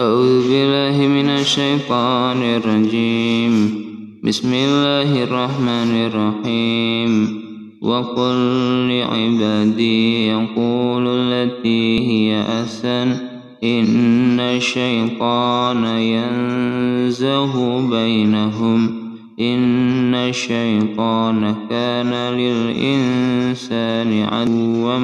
أعوذ بالله من الشيطان الرجيم. بسم الله الرحمن الرحيم. وقل لعبادي يقول التي هي أحسن. إن الشيطان ينزه بينهم. إن الشيطان كان للإنسان عدوا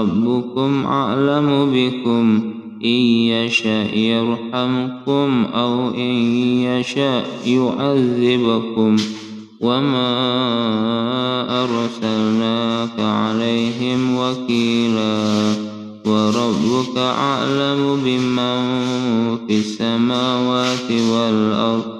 ربكم أعلم بكم إن يشاء يرحمكم أو إن يشاء يعذبكم وما أرسلناك عليهم وكيلا وربك أعلم بمن في السماوات والأرض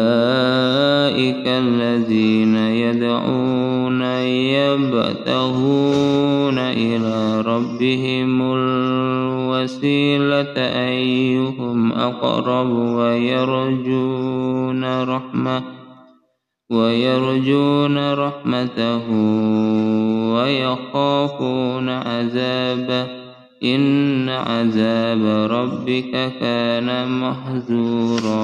الذين يدعون يبتغون إلى ربهم الوسيلة أيهم أقرب ويرجون رحمة ويرجون رحمته ويخافون عذابه. إن عذاب ربك كان محذورا.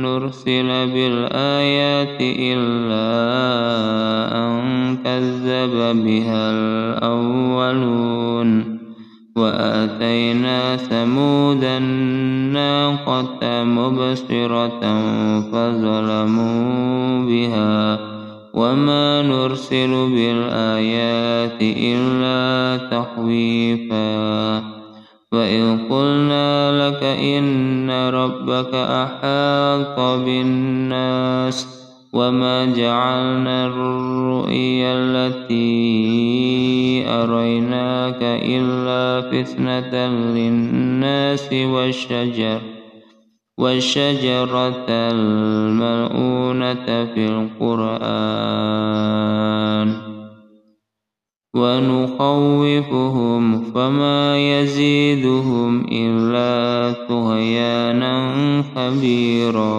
نرسل بالآيات إلا أن كذب بها الأولون وآتينا ثمود الناقة مبصرة فظلموا بها وما نرسل بالآيات إلا تخويفاً وإذ قلنا إن ربك أحاط بالناس وما جعلنا الرؤيا التي أريناك إلا فتنة للناس والشجر والشجرة الملؤونة في القرآن. ونخوفهم فما يزيدهم إلا طغيانا كبيرا